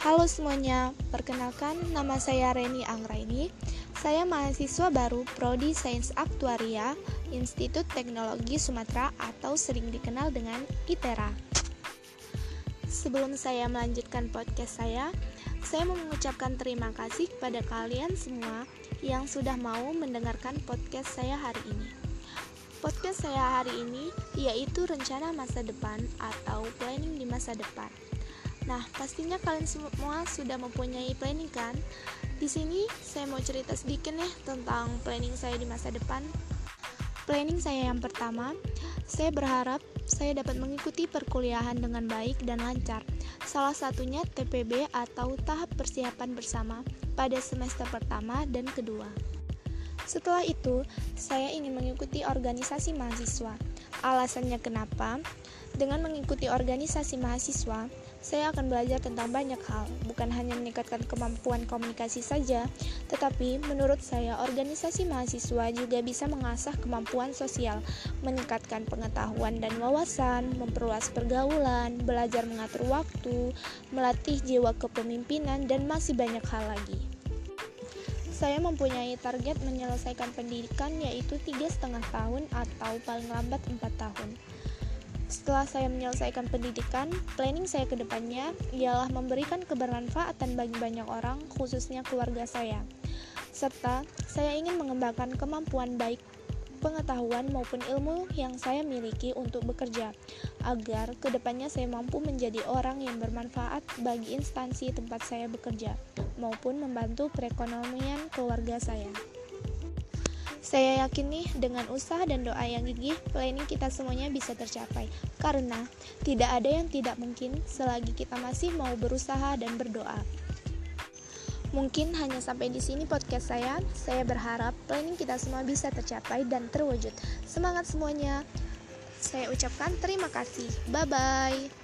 Halo semuanya, perkenalkan nama saya Reni Anggraini. Saya mahasiswa baru Prodi Sains Aktuaria Institut Teknologi Sumatera atau sering dikenal dengan ITERA. Sebelum saya melanjutkan podcast saya, saya mau mengucapkan terima kasih kepada kalian semua yang sudah mau mendengarkan podcast saya hari ini. Podcast saya hari ini yaitu rencana masa depan atau planning di masa depan. Nah, pastinya kalian semua sudah mempunyai planning kan? Di sini saya mau cerita sedikit nih tentang planning saya di masa depan. Planning saya yang pertama, saya berharap saya dapat mengikuti perkuliahan dengan baik dan lancar. Salah satunya TPB atau tahap persiapan bersama pada semester pertama dan kedua. Setelah itu, saya ingin mengikuti organisasi mahasiswa. Alasannya kenapa? Dengan mengikuti organisasi mahasiswa, saya akan belajar tentang banyak hal, bukan hanya meningkatkan kemampuan komunikasi saja, tetapi menurut saya organisasi mahasiswa juga bisa mengasah kemampuan sosial, meningkatkan pengetahuan dan wawasan, memperluas pergaulan, belajar mengatur waktu, melatih jiwa kepemimpinan, dan masih banyak hal lagi. Saya mempunyai target menyelesaikan pendidikan yaitu tiga setengah tahun atau paling lambat 4 tahun. Setelah saya menyelesaikan pendidikan, planning saya ke depannya ialah memberikan kebermanfaatan bagi banyak orang, khususnya keluarga saya. Serta, saya ingin mengembangkan kemampuan baik pengetahuan maupun ilmu yang saya miliki untuk bekerja, agar ke depannya saya mampu menjadi orang yang bermanfaat bagi instansi tempat saya bekerja, maupun membantu perekonomian keluarga saya. Saya yakin nih dengan usaha dan doa yang gigih, planning kita semuanya bisa tercapai. Karena tidak ada yang tidak mungkin selagi kita masih mau berusaha dan berdoa. Mungkin hanya sampai di sini podcast saya. Saya berharap planning kita semua bisa tercapai dan terwujud. Semangat semuanya. Saya ucapkan terima kasih. Bye bye.